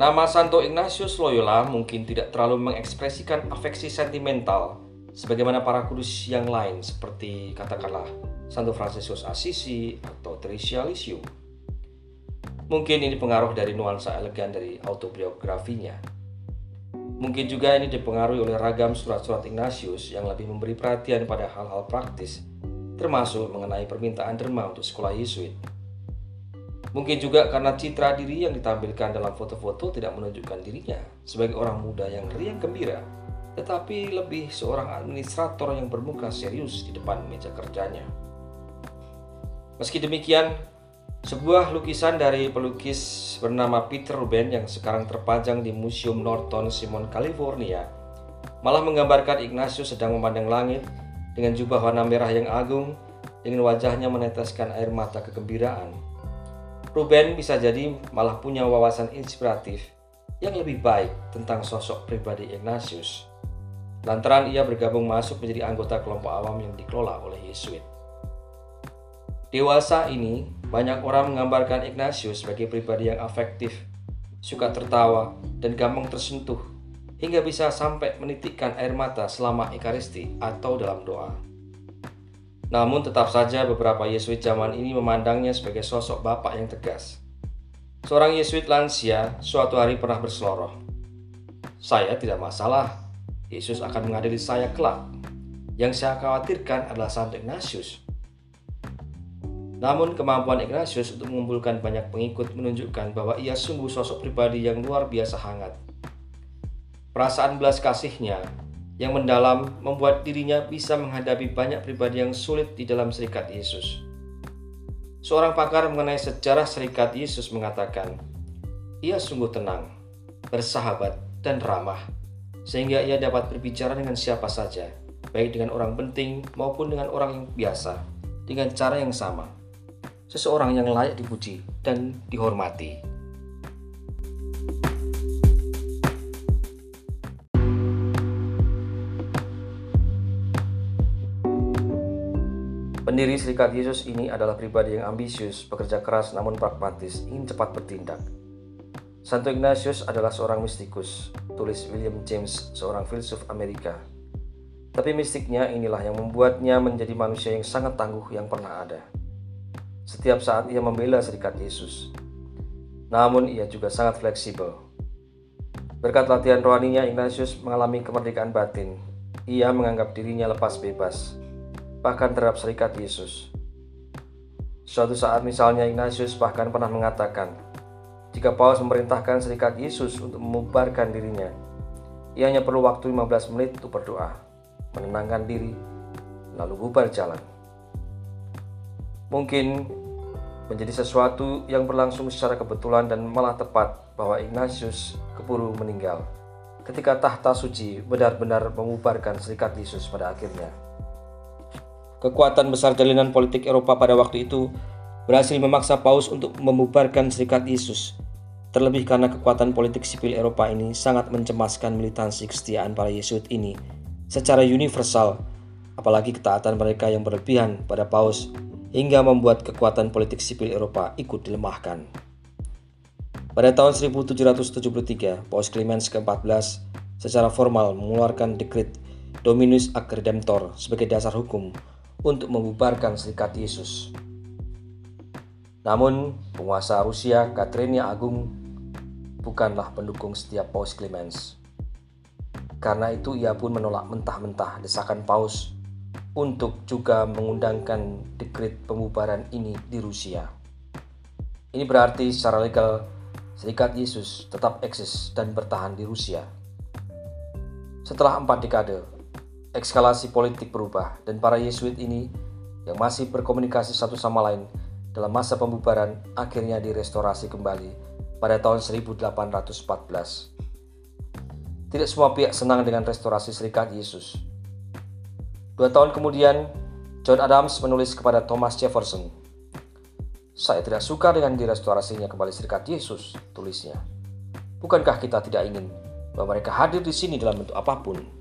Nama Santo Ignatius Loyola mungkin tidak terlalu mengekspresikan afeksi sentimental sebagaimana para kudus yang lain seperti katakanlah Santo Fransiskus Assisi atau Teresa Lisieux. Mungkin ini pengaruh dari nuansa elegan dari autobiografinya. Mungkin juga ini dipengaruhi oleh ragam surat-surat Ignatius yang lebih memberi perhatian pada hal-hal praktis, termasuk mengenai permintaan derma untuk sekolah Yesuit. Mungkin juga karena citra diri yang ditampilkan dalam foto-foto tidak menunjukkan dirinya sebagai orang muda yang riang gembira, tetapi lebih seorang administrator yang bermuka serius di depan meja kerjanya. Meski demikian, sebuah lukisan dari pelukis bernama Peter Ruben yang sekarang terpajang di Museum Norton Simon, California, malah menggambarkan Ignatius sedang memandang langit dengan jubah warna merah yang agung dengan wajahnya meneteskan air mata kegembiraan Ruben bisa jadi malah punya wawasan inspiratif yang lebih baik tentang sosok pribadi Ignatius. Lantaran ia bergabung masuk menjadi anggota kelompok awam yang dikelola oleh Yesuit. Dewasa ini, banyak orang menggambarkan Ignatius sebagai pribadi yang afektif, suka tertawa, dan gampang tersentuh, hingga bisa sampai menitikkan air mata selama ekaristi atau dalam doa. Namun tetap saja beberapa Yesuit zaman ini memandangnya sebagai sosok bapak yang tegas. Seorang Yesuit lansia suatu hari pernah berseloroh. Saya tidak masalah, Yesus akan mengadili saya kelak. Yang saya khawatirkan adalah Santo Ignatius. Namun kemampuan Ignatius untuk mengumpulkan banyak pengikut menunjukkan bahwa ia sungguh sosok pribadi yang luar biasa hangat. Perasaan belas kasihnya yang mendalam membuat dirinya bisa menghadapi banyak pribadi yang sulit di dalam serikat Yesus. Seorang pakar mengenai sejarah serikat Yesus mengatakan, ia sungguh tenang, bersahabat, dan ramah, sehingga ia dapat berbicara dengan siapa saja, baik dengan orang penting maupun dengan orang yang biasa, dengan cara yang sama. Seseorang yang layak dipuji dan dihormati. Pendiri Serikat Yesus ini adalah pribadi yang ambisius, bekerja keras namun pragmatis, ingin cepat bertindak. Santo Ignatius adalah seorang mistikus, tulis William James, seorang filsuf Amerika. Tapi mistiknya inilah yang membuatnya menjadi manusia yang sangat tangguh yang pernah ada. Setiap saat ia membela Serikat Yesus. Namun ia juga sangat fleksibel. Berkat latihan rohaninya, Ignatius mengalami kemerdekaan batin. Ia menganggap dirinya lepas bebas bahkan terhadap serikat Yesus. Suatu saat misalnya Ignatius bahkan pernah mengatakan, jika Paulus memerintahkan serikat Yesus untuk membubarkan dirinya, ia hanya perlu waktu 15 menit untuk berdoa, menenangkan diri, lalu bubar jalan. Mungkin menjadi sesuatu yang berlangsung secara kebetulan dan malah tepat bahwa Ignatius keburu meninggal ketika tahta suci benar-benar membubarkan serikat Yesus pada akhirnya. Kekuatan besar jalinan politik Eropa pada waktu itu berhasil memaksa Paus untuk membubarkan Serikat Yesus. Terlebih karena kekuatan politik sipil Eropa ini sangat mencemaskan militansi kesetiaan para Yesuit ini secara universal, apalagi ketaatan mereka yang berlebihan pada Paus hingga membuat kekuatan politik sipil Eropa ikut dilemahkan. Pada tahun 1773, Paus Clemens ke-14 secara formal mengeluarkan dekret Dominus Ac Redemptor sebagai dasar hukum untuk membubarkan Serikat Yesus. Namun, penguasa Rusia Katrina Agung bukanlah pendukung setiap Paus Clemens. Karena itu ia pun menolak mentah-mentah desakan Paus untuk juga mengundangkan dekret pembubaran ini di Rusia. Ini berarti secara legal Serikat Yesus tetap eksis dan bertahan di Rusia. Setelah empat dekade, Ekskalasi politik berubah dan para Yesuit ini yang masih berkomunikasi satu sama lain dalam masa pembubaran akhirnya direstorasi kembali pada tahun 1814. Tidak semua pihak senang dengan restorasi Serikat Yesus. Dua tahun kemudian, John Adams menulis kepada Thomas Jefferson, saya tidak suka dengan direstorasinya kembali Serikat Yesus, tulisnya. Bukankah kita tidak ingin bahwa mereka hadir di sini dalam bentuk apa pun